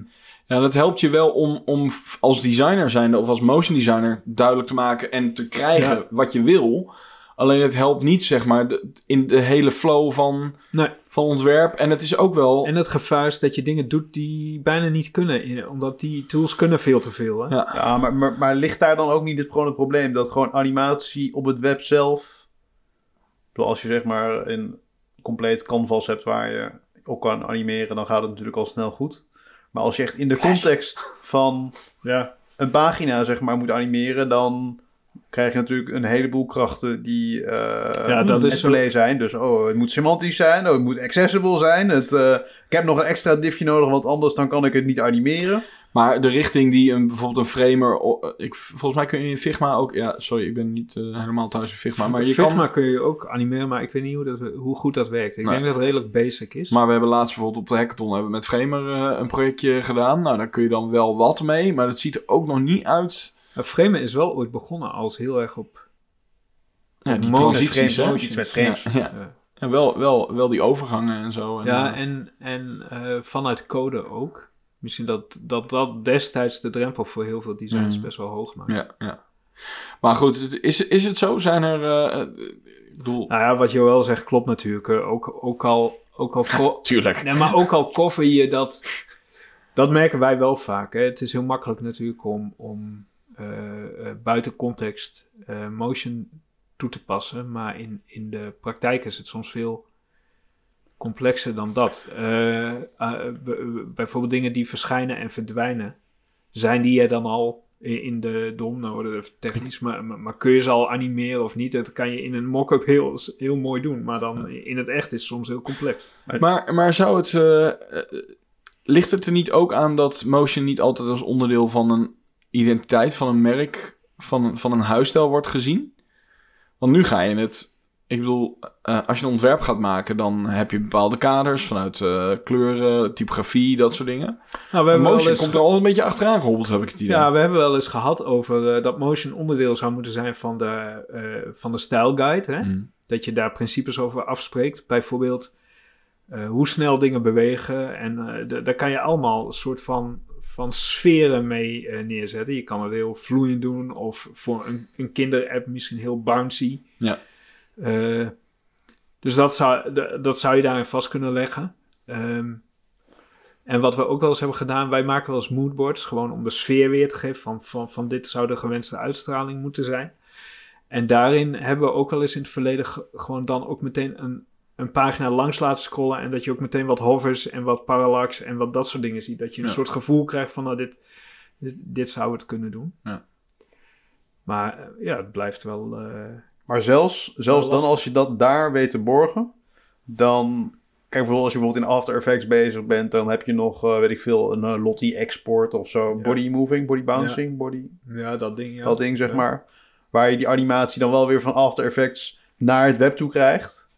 Ja, dat helpt je wel om, om als designer zijnde of als motion designer duidelijk te maken en te krijgen Ja. wat je wil. Alleen het helpt niet, zeg maar, de- in de hele flow van, nee. van ontwerp. En het is ook wel... En het gevaar is dat je dingen doet die bijna niet kunnen. Omdat die tools kunnen veel te veel. Hè? Ja. Ja, maar, maar, maar ligt daar dan ook niet het, gewoon het probleem dat gewoon animatie op het web zelf. Als je zeg maar een compleet canvas hebt waar je ook kan animeren, dan gaat het natuurlijk al snel goed. Maar als je echt in de context van Ja. een pagina zeg maar moet animeren, dan krijg je natuurlijk een heleboel krachten die eh Ja, dat is play zijn. Dus oh, het moet semantisch zijn, oh, het moet accessible zijn. Het, eh, ik heb nog een extra diffje nodig, want anders dan kan ik het niet animeren. Maar de richting die een, bijvoorbeeld een framer... o- Ik, volgens mij kun je in Figma ook... Ja, sorry, ik ben niet eh, helemaal thuis in Figma. Maar je Figma kan... kun je ook animeren, maar ik weet niet hoe, dat, hoe goed dat werkt. Ik Nee. denk dat het redelijk basic is. Maar we hebben laatst bijvoorbeeld op de hackathon hebben we met Framer eh, een projectje gedaan. Nou, daar kun je dan wel wat mee. Maar dat ziet er ook nog niet uit... Maar Framer is wel ooit begonnen als heel erg op... Ja, die Motion transities, frames, hè? iets met frames. Ja, ja. Ja, En wel, wel, wel die overgangen en zo. En, ja eh, en, en eh, vanuit code ook. Misschien dat, dat dat destijds de drempel voor heel veel designers Mm. best wel hoog maakt. ja, ja. Maar goed, is, is het zo? Zijn er... eh, eh, ik bedoel... Nou ja, wat Joël zegt klopt natuurlijk. eh, Ook, ook al... Ook al Tuurlijk. Nee, maar ook al cover je dat. Dat merken wij wel vaak. Hè. Het is heel makkelijk natuurlijk om, om eh, eh, buiten context eh, motion toe te passen. Maar in, in de praktijk is het soms veel complexer dan dat. Eh, eh, bijvoorbeeld dingen die verschijnen en verdwijnen. Zijn die er dan al in de dom? Nou wordt het even technisch. Maar, maar, kun je ze al animeren of niet? Dat kan je in een mock-up heel, heel mooi doen. Maar dan in het echt is het soms heel complex. Maar, maar zou het... eh, ligt het er niet ook aan dat motion niet altijd als onderdeel van een identiteit, van een merk, van, van een huisstijl wordt gezien? Want nu ga je het... Ik bedoel, eh, als je een ontwerp gaat maken, dan heb je bepaalde kaders vanuit eh, kleuren, typografie, dat soort dingen. Nou, we wel Motion eens komt er altijd een beetje achteraan gehobbeld, heb ik het idee. Ja, we hebben wel eens gehad over eh, dat motion onderdeel zou moeten zijn van de, van de style guide. Hè? Mm. Dat je daar principes over afspreekt. Bijvoorbeeld hoe snel dingen bewegen. En daar kan je allemaal een soort van, van sferen mee neerzetten. Je kan het heel vloeiend doen. Of voor een, een kinderapp misschien heel bouncy. Ja. Eh, dus dat zou, dat zou je daarin vast kunnen leggen. Ehm, en wat we ook wel eens hebben gedaan, wij maken wel eens moodboards, gewoon om de sfeer weer te geven van, van, van dit zou de gewenste uitstraling moeten zijn. En daarin hebben we ook wel eens in het verleden ge- gewoon dan ook meteen een, een pagina langs laten scrollen en dat je ook meteen wat hovers en wat parallax en wat dat soort dingen ziet. Dat je een Ja. soort gevoel krijgt van nou, dit, dit, dit zou het kunnen doen. Ja. Maar eh, ja, het blijft wel... eh, Maar zelfs, zelfs dan als je dat daar weet te borgen, dan... Kijk, bijvoorbeeld als je bijvoorbeeld in After Effects bezig bent, dan heb je nog, eh, weet ik veel, een eh, Lottie export of zo. Ja. Body moving, body bouncing, body... ja, dat ding. Ja. dat ding, zeg Ja. maar. Waar je die animatie dan wel weer van After Effects naar het web toe krijgt.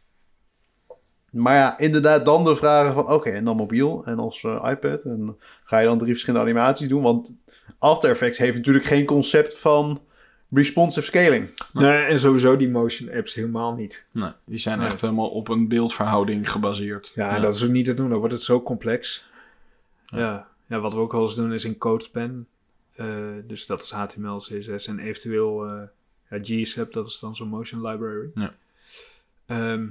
Maar ja, inderdaad dan de vragen van... Oké, en dan mobiel en als eh, iPad. En ga je dan drie verschillende animaties doen? Want After Effects heeft natuurlijk geen concept van responsive scaling. Nee, en sowieso die motion apps helemaal niet. Nee, die zijn Nee. echt helemaal op een beeldverhouding gebaseerd. Ja, en dat is ook niet te doen. Dan wordt het zo complex. Ja, ja. wat we ook wel eens doen is in CodeSpan. eh, dus dat is HTML, CSS en eventueel eh ja, GSAP, dat is dan zo'n motion library. Ja. Ehm,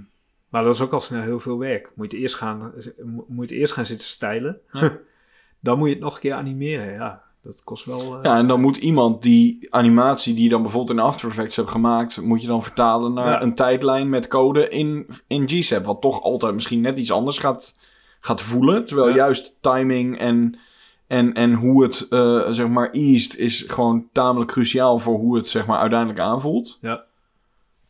maar dat is ook al snel heel veel werk. Moet je het eerst gaan, mo- moet je het eerst gaan zitten stijlen. Ja. dan moet je het nog een keer animeren. Ja, dat kost wel... eh, Ja, en dan moet iemand die animatie die je dan bijvoorbeeld in After Effects hebt gemaakt, moet je dan vertalen naar Ja. een tijdlijn met code in, in GSAP. Wat toch altijd misschien net iets anders gaat, gaat voelen. Terwijl Ja. juist timing en, en, en hoe het eh, zeg maar eased is gewoon tamelijk cruciaal voor hoe het zeg maar uiteindelijk aanvoelt. Ja.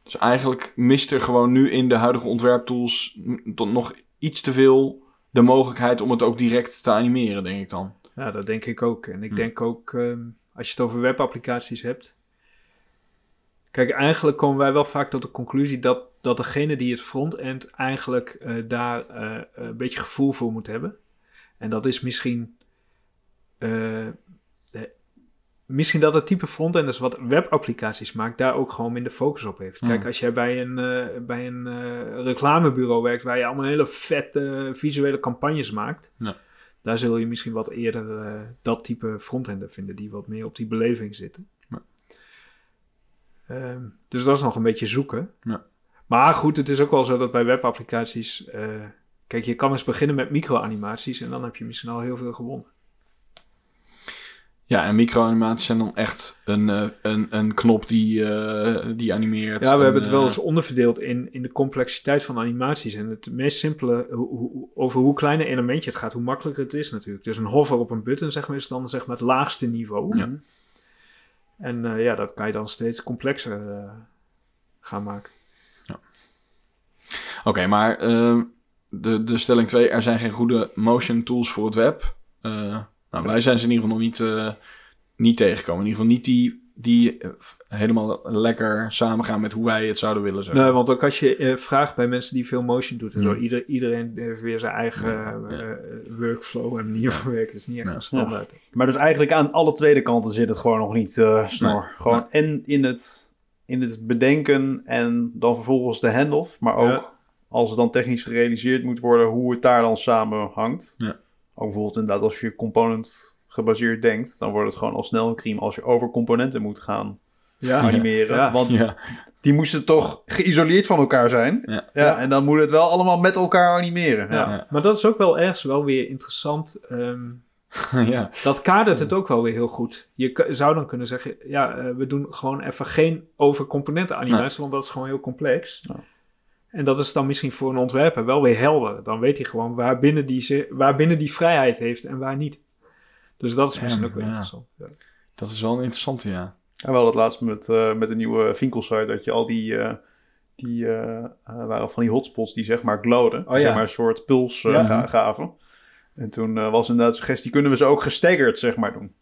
Dus eigenlijk mist er gewoon nu in de huidige ontwerptools tot nog iets te veel de mogelijkheid om het ook direct te animeren, denk ik dan. Ja, dat denk ik ook. En ik Hm. denk ook, ehm, als je het over webapplicaties hebt. Kijk, eigenlijk komen wij wel vaak tot de conclusie dat, dat degene die het frontend eigenlijk eh, daar eh, een beetje gevoel voor moet hebben. En dat is misschien. eh, misschien dat het type frontenders wat webapplicaties maakt, daar ook gewoon minder focus op heeft. Kijk, Hmm. als jij bij een, bij een reclamebureau werkt waar je allemaal hele vette visuele campagnes maakt, Ja. Daar zul je misschien wat eerder eh, dat type frontender vinden, die wat meer op die beleving zitten. Ja. Ehm, dus dat is nog een beetje zoeken. Ja. Maar goed, het is ook wel zo dat bij webapplicaties, eh, kijk, je kan eens beginnen met micro-animaties en dan heb je misschien al heel veel gewonnen. Ja, en microanimaties zijn dan echt een, eh, een, een knop die, eh, die animeert. Ja, we En, hebben het wel eh, eens onderverdeeld in, in de complexiteit van animaties. En het meest simpele, hoe, hoe- over hoe klein een elementje het gaat, hoe makkelijker het is natuurlijk. Dus een hover op een button, zeg maar, is dan zeg maar het laagste niveau. Ja. En eh, ja, dat kan je dan steeds complexer eh, gaan maken. Oké, maar eh, de, de stelling 2, er zijn geen goede motion tools voor het web. Nou, wij zijn ze in ieder geval nog niet, eh, niet tegengekomen. In ieder geval niet die, die eh, helemaal lekker samengaan met hoe wij het zouden willen. Zeg. Nee, want ook als je eh, vraagt bij mensen die veel motion doet en zo, Hmm. ieder, iedereen heeft weer zijn eigen Ja, ja. workflow en manier van werken. is niet echt een standaard. Maar dus eigenlijk aan alle tweede kanten zit het gewoon nog niet eh, snor. Nee, Gewoon en in het, in het bedenken en dan vervolgens de handoff. Maar ook Ja. als het dan technisch gerealiseerd moet worden, hoe het daar dan samen hangt. Ja. Ook bijvoorbeeld inderdaad als je component gebaseerd denkt, dan wordt het gewoon al snel een crime als je over componenten moet gaan Ja, animeren. Ja. Want Ja, die moesten toch geïsoleerd van elkaar zijn. Ja. Ja, en dan moet het wel allemaal met elkaar animeren. Ja. Ja. Ja. Maar dat is ook wel ergens wel weer interessant. ehm, ja. Dat kadert het ook wel weer heel goed. Je zou dan kunnen zeggen, ja, eh, we doen gewoon even geen over componenten animatie, want dat is gewoon heel complex. En dat is dan misschien voor een ontwerper wel weer helder. Dan weet hij gewoon waar binnen die, waar binnen die vrijheid heeft en waar niet. Dus dat is Ja, misschien ook wel ja. interessant. Ja. Dat is wel een interessante, ja. En wel dat laatst met, eh, met de nieuwe Vinkelsite, dat je al die, eh, die eh, waren van die hotspots die zeg maar glowden. Oh, zeg maar een soort puls gaven. En toen eh, was inderdaad de suggestie, kunnen we ze ook gestaggerd zeg maar doen.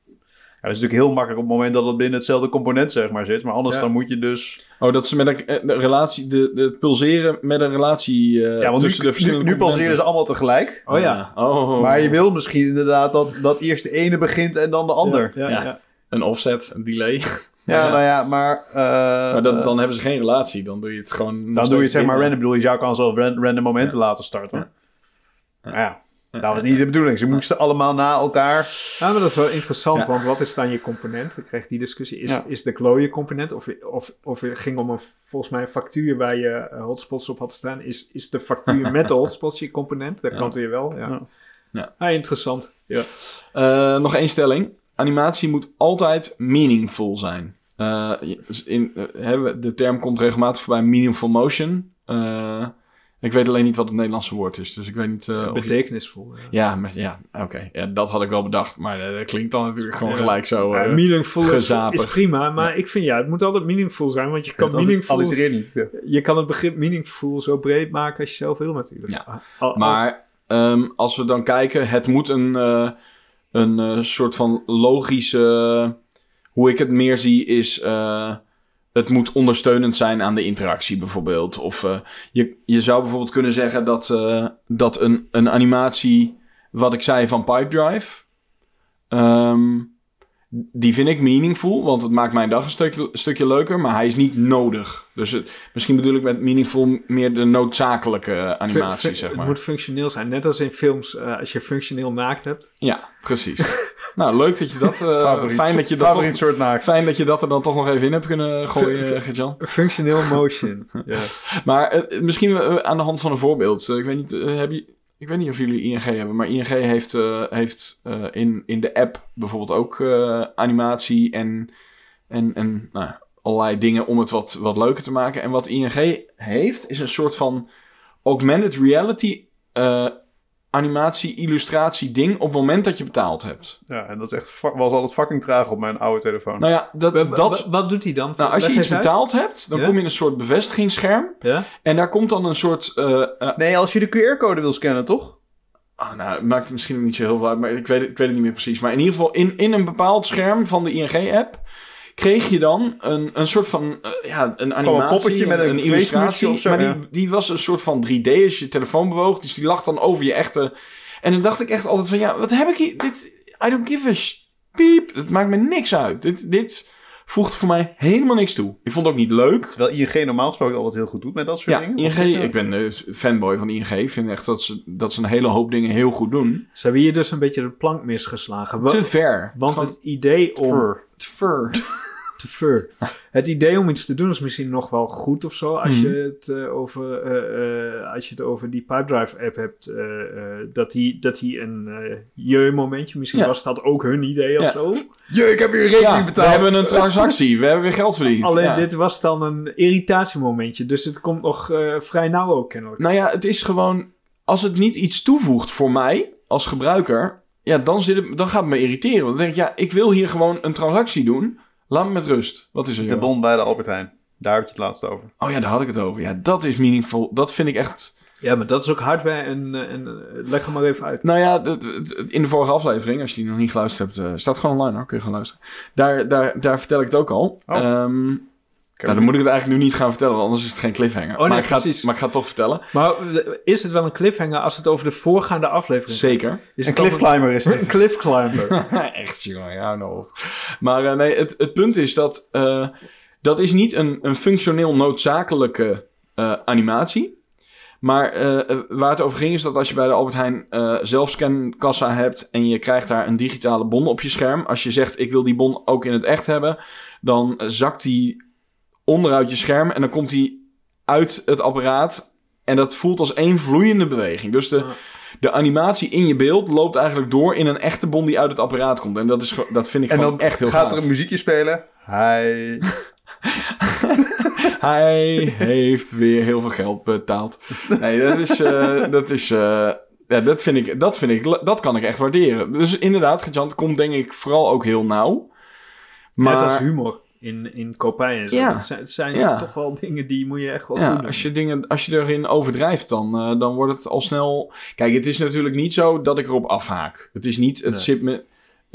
Ja, dat is natuurlijk heel makkelijk op het moment dat het binnen hetzelfde component zeg maar zit. Maar anders Ja. dan moet je dus... Oh, dat ze met een, eh, de relatie, de, de het pulseren met een relatie eh, ja, want nu, tussen de nu, verschillende nu pulseren ze allemaal tegelijk. Oh ja. Oh, Maar je wil misschien inderdaad dat, dat eerst de ene begint en dan de ander. Ja, ja, Ja. ja. Een offset, een delay. Ja, Ja. nou ja, maar... eh, maar dan, dan hebben ze geen relatie. Dan doe je het gewoon. Dan doe je het zeg maar random. Ik bedoel, je zou kan zelf ran- random momenten laten starten. Ja. Dat was niet de bedoeling. Ze moesten allemaal na elkaar. Ja, maar dat is wel interessant, Ja. want wat is dan je component? Ik kreeg die discussie. Is, Ja. is de glow je component? Of, of, of het ging om een, volgens mij een factuur waar je eh, hotspots op had staan. Is, is de factuur met de hotspots je component? Dat kan weer wel, ja. Ja. Ja. Ah, interessant. Ja. Eh, nog één stelling. Animatie moet altijd meaningful zijn. Eh, in, hebben de term komt regelmatig voorbij, meaningful motion. Eh, ik weet alleen niet wat het Nederlandse woord is, dus ik weet niet... eh, je- Betekenisvol. Ja. Ja, maar, ja oké. Ja, dat had ik wel bedacht, maar eh, dat klinkt dan natuurlijk gewoon Ja. gelijk zo... Ja, eh, meaningful is, is prima, maar ik vind ja, het moet altijd meaningful zijn, want je kan, meaningful, Allitereer niet. Ja. je kan het begrip meaningful zo breed maken als je zelf wil natuurlijk. Ja. Als- Maar ehm, als we dan kijken, het moet een, eh, een soort van logische. Hoe ik het meer zie is. Het moet ondersteunend zijn aan de interactie, bijvoorbeeld. Of eh, je, je zou bijvoorbeeld kunnen zeggen dat, eh, dat een, een animatie. Wat ik zei van Pipedrive. ehm, die vind ik meaningful, want het maakt mijn dag een stukje, stukje leuker, maar hij is niet nodig. Dus het, misschien bedoel ik met meaningful meer de noodzakelijke animatie, Fun- fun- zeg maar. Het moet functioneel zijn, net als in films, eh, als je functioneel naakt hebt. Ja, precies. nou, leuk dat je dat... eh, Favoriet, fijn, dat je dat favoriet toch, soort naakt. fijn dat je dat er dan toch nog even in hebt kunnen gooien, Fun- uh, Gert-Jan. Functioneel motion. ja. Maar eh, misschien aan de hand van een voorbeeld. Ik weet niet, heb je... Ik weet niet of jullie ING hebben, maar ING heeft, eh, heeft eh, in, in de app bijvoorbeeld ook eh, animatie en, en, en nou, allerlei dingen om het wat, wat leuker te maken. En wat ING heeft, is een soort van augmented reality animatie, illustratie ding op het moment dat je betaald hebt. Ja, en dat is echt, was altijd fucking traag op mijn oude telefoon. Nou ja, dat, dat, wa- wat doet hij dan? nou, als je iets uit. betaald hebt, dan Ja? kom je in een soort bevestigingsscherm. Ja? En daar komt dan een soort... eh, eh, Nee, als je de QR-code wil scannen, toch? ah, nou, het maakt misschien ook niet zo heel veel uit, maar ik weet, het- ik weet het niet meer precies. Maar in ieder geval, in, in een bepaald scherm van de ING-app... kreeg je dan een, een soort van... eh, ja, een animatie, poppetje met een illustratie. facemutsje of zo, maar ja. die, die was een soort van 3D als je je telefoon bewoog. Dus die lag dan over je echte... En dan dacht ik echt altijd van... Ja, wat heb ik hier... Dit, I don't give a... sh- piep. Het maakt me niks uit. Dit, dit voegt voor mij helemaal niks toe. Ik vond het ook niet leuk. Terwijl ING normaal gesproken altijd heel goed doet met dat soort Ja, dingen. ING, eh, ik ben dus fanboy van ING. Ik vind echt dat ze, dat ze een hele hoop dingen heel goed doen. Ze hebben hier dus een beetje de plank misgeslagen. Te ver. want het idee om... Ver. te ver. Het idee om iets te doen is misschien nog wel goed of zo. Als, Mhm. je, het, eh, over, eh, eh, als je het over die Pipedrive app hebt. eh, eh, dat die, dat die een eh je-momentje. Misschien Ja. was dat ook hun idee of Ja. zo. Je, ik heb hier rekening Ja, we betaald. hebben een transactie. We hebben weer geld verdiend. Alleen Ja. dit was dan een irritatiemomentje. Dus het komt nog eh, vrij nauw ook kennelijk. Nou ja, het is gewoon... Als het niet iets toevoegt voor mij als gebruiker... Ja, dan, zit het, dan gaat het me irriteren. Want dan denk ik, ja, ik wil hier gewoon een transactie doen. Laat me met rust. Wat is er? De bon bij de Albert Heijn. Daar heb je het laatst over. Oh ja, daar had ik het over. Ja, dat is meaningful. Dat vind ik echt... Ja, maar dat is ook hardware. En, eh, en eh, leg hem maar even uit. Nou ja, in de vorige aflevering, als je die nog niet geluisterd hebt, eh, staat gewoon online hoor, kun je gewoon luisteren. Daar, daar, daar vertel ik het ook al. Oh. Ehm, nou, dan moet ik het eigenlijk nu niet gaan vertellen, want anders is het geen cliffhanger. Oh, nee, maar, ik ga het, precies. maar ik ga het toch vertellen. Maar eh, is het wel een cliffhanger als het over de voorgaande aflevering gaat? Zeker. Is Een het cliffclimber is Een dit. cliff climber. Echt, jongen, ja, nou. op. Maar eh, nee, het, het punt is dat eh, dat is niet een, een functioneel noodzakelijke eh, animatie. Maar waar het over ging is dat als je bij de Albert Heijn eh zelfscankassa hebt en je krijgt daar een digitale bon op je scherm. Als je zegt ik wil die bon ook in het echt hebben, dan zakt die onderuit je scherm en dan komt die uit het apparaat. En dat voelt als één vloeiende beweging. Dus de, de animatie in je beeld loopt eigenlijk door in een echte bon die uit het apparaat komt. En dat, is, dat vind ik En dan echt heel gaat gaaf. er een muziekje spelen. Hij. Hij heeft weer heel veel geld betaald. Nee, dat is... eh, dat is eh, ja, dat vind, ik, dat vind ik... Dat kan ik echt waarderen. Dus inderdaad, Gejant komt denk ik vooral ook heel nauw. Maar Net als humor in, in kopij en zo. Ja. Het zijn, het zijn Ja. toch wel dingen die moet je echt wel ja, doen. als je, dingen, als je erin overdrijft, dan, eh, dan wordt het al snel... Kijk, het is natuurlijk niet zo dat ik erop afhaak. Het is niet... Het Nee. zit me,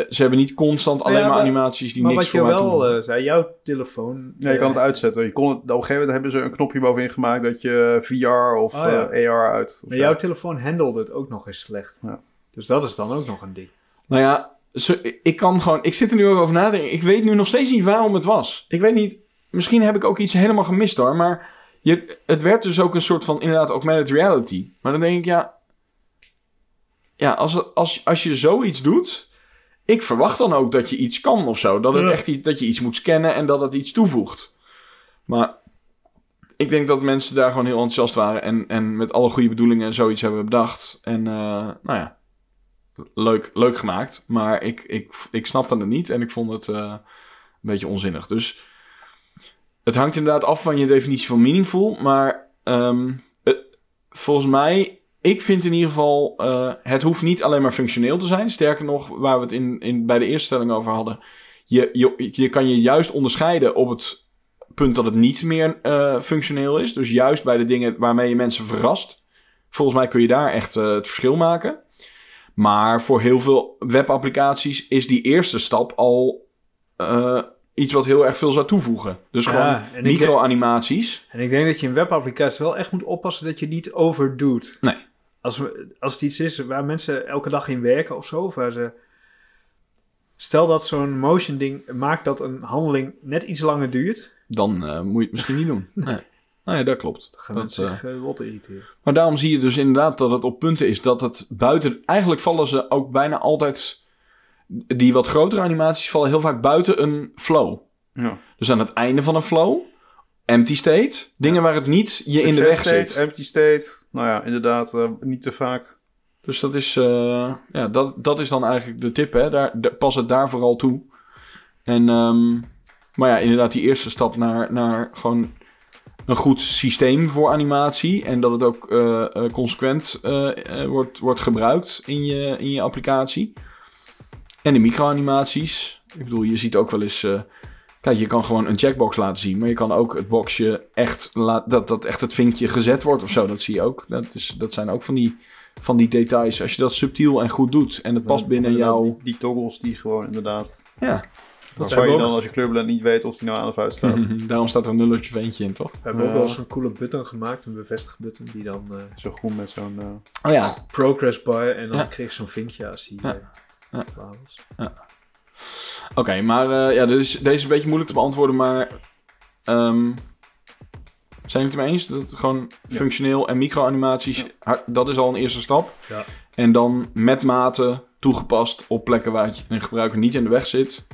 ze hebben niet constant alleen maar maar- animaties die maar niks wat je voor mij wel toevoegen. eh, zei, jouw telefoon... Ja, je kan het eh, uitzetten. Je kon het, op een gegeven moment hebben ze een knopje bovenin gemaakt dat je VR of Oh, ja. AR uit. of Maar jouw telefoon handelde het ook nog eens slecht. Ja. Dus dat is dan ook nog een ding. Nou ja, zo- ik kan gewoon. Ik zit er nu ook over nadenken. Ik weet nu nog steeds niet waarom het was. Ik weet niet. Misschien heb ik ook iets helemaal gemist hoor. Maar je, het werd dus ook een soort van inderdaad augmented reality. Maar dan denk ik ja. Ja, als, als, als je zoiets doet. Ik verwacht dan ook dat je iets kan of zo. Dat, het Ja. echt iets, dat je iets moet scannen en dat het iets toevoegt. Maar ik denk dat mensen daar gewoon heel enthousiast waren. En, en met alle goede bedoelingen zoiets hebben bedacht. En eh, nou ja, leuk, leuk gemaakt. Maar ik, ik, ik snapte het niet en ik vond het eh, een beetje onzinnig. Dus het hangt inderdaad af van je definitie van meaningful. Maar ehm, het- volgens mij, ik vind in ieder geval, eh, het hoeft niet alleen maar functioneel te zijn. Sterker nog, waar we het in, in, bij de eerste stelling over hadden. Je, je, je kan je juist onderscheiden op het punt dat het niet meer eh, functioneel is. Dus juist bij de dingen waarmee je mensen verrast. Volgens mij kun je daar echt eh, het verschil maken. Maar voor heel veel webapplicaties is die eerste stap al eh, iets wat heel erg veel zou toevoegen. Dus Ja, gewoon ik- micro-animaties. En ik denk dat je in webapplicaties wel echt moet oppassen dat je niet overdoet. Nee. Als, als het iets is waar mensen elke dag in werken of zo, of waar ze... Stel dat zo'n motion ding maakt dat een handeling net iets langer duurt, Dan eh, moet je het misschien niet doen. Nee. Nou ja, dat klopt. gaan Dat, mensen eh, zich rot irriteren. Maar daarom zie je dus inderdaad dat het op punten is dat het buiten... Eigenlijk vallen ze ook bijna altijd... Die wat grotere animaties vallen heel vaak buiten een flow. Ja. Dus aan het einde van een flow, empty state, dingen waar het niet je in de weg state, zit. Empty state. Nou ja, inderdaad, eh, niet te vaak. Dus dat is, eh, ja, dat, dat is dan eigenlijk de tip, hè. Daar, de- pas het daar vooral toe. En, ehm, maar ja, inderdaad die eerste stap naar, naar gewoon een goed systeem voor animatie. En dat het ook eh, eh, consequent eh, wordt, wordt gebruikt in je, in je applicatie. En de micro-animaties. Ik bedoel, je ziet ook wel eens... kijk, je kan gewoon een checkbox laten zien. Maar je kan ook het boxje echt... laat dat, dat echt het vinkje gezet wordt of zo. Dat zie je ook. Dat, is, dat zijn ook van die, van die details. Als je dat subtiel en goed doet. En het past binnen jouw... Die, die toggles die gewoon inderdaad... Ja. Waarvan hebben je dan als je kleurblend niet weet of die nou aan of uit staat. Daarom staat er een nulletje ventje in, toch? We hebben ook wel eens een coole button gemaakt, een bevestigbutton, die dan eh, Zo groen met zo'n... eh, Oh ja. progress bar en dan Ja. kreeg je zo'n vinkje als die Ja. eh, Ja. was. Oké, maar eh, ja, dit is, deze is een beetje moeilijk te beantwoorden, maar... ehm, zijn jullie het mee eens? Dat het gewoon Ja. functioneel en microanimaties, Ja. dat is al een eerste stap. Ja. En dan met mate toegepast op plekken waar het een gebruiker niet in de weg zit.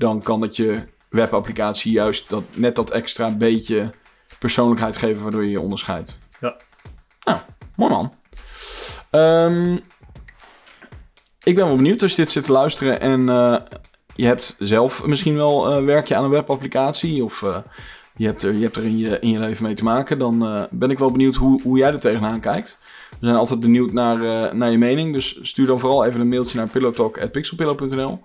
Dan kan het je webapplicatie juist dat, net dat extra beetje persoonlijkheid geven waardoor je je onderscheidt. Ja. Nou, mooi man. Ehm, ik ben wel benieuwd als je dit zit te luisteren en eh, je hebt zelf misschien wel eh werk je aan een webapplicatie of eh, je hebt er, je hebt er in, je, in je leven mee te maken. Dan ben ik wel benieuwd hoe, hoe jij er tegenaan kijkt. We zijn altijd benieuwd naar, naar je mening. Dus stuur dan vooral even een mailtje naar pillowtalk.pixelpillow.nl.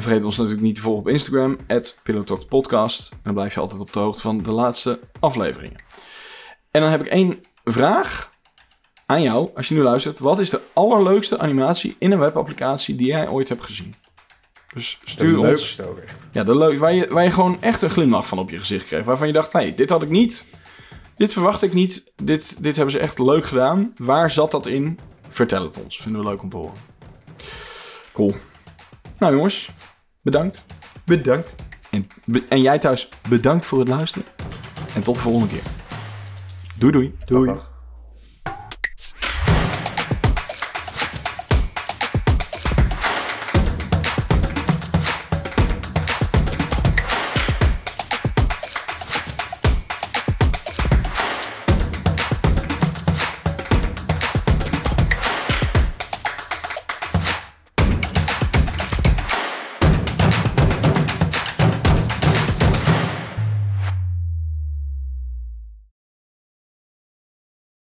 En vergeet ons natuurlijk niet te volgen op Instagram, @pillowtalkpodcast. Dan blijf je altijd op de hoogte van de laatste afleveringen. En dan heb ik één vraag aan jou, als je nu luistert. Wat is de allerleukste animatie in een webapplicatie die jij ooit hebt gezien? Dus stuur de ons... leukste ook echt. Ja, de leuk, waar, je, waar je gewoon echt een glimlach van op je gezicht kreeg. Waarvan je dacht, hey, dit had ik niet. Dit verwacht ik niet. Dit, dit hebben ze echt leuk gedaan. Waar zat dat in? Vertel het ons. Vinden we leuk om te horen. Cool. Nou jongens, bedankt. Bedankt. En, be- en jij thuis, bedankt voor het luisteren. En tot de volgende keer. Doei doei. Doei.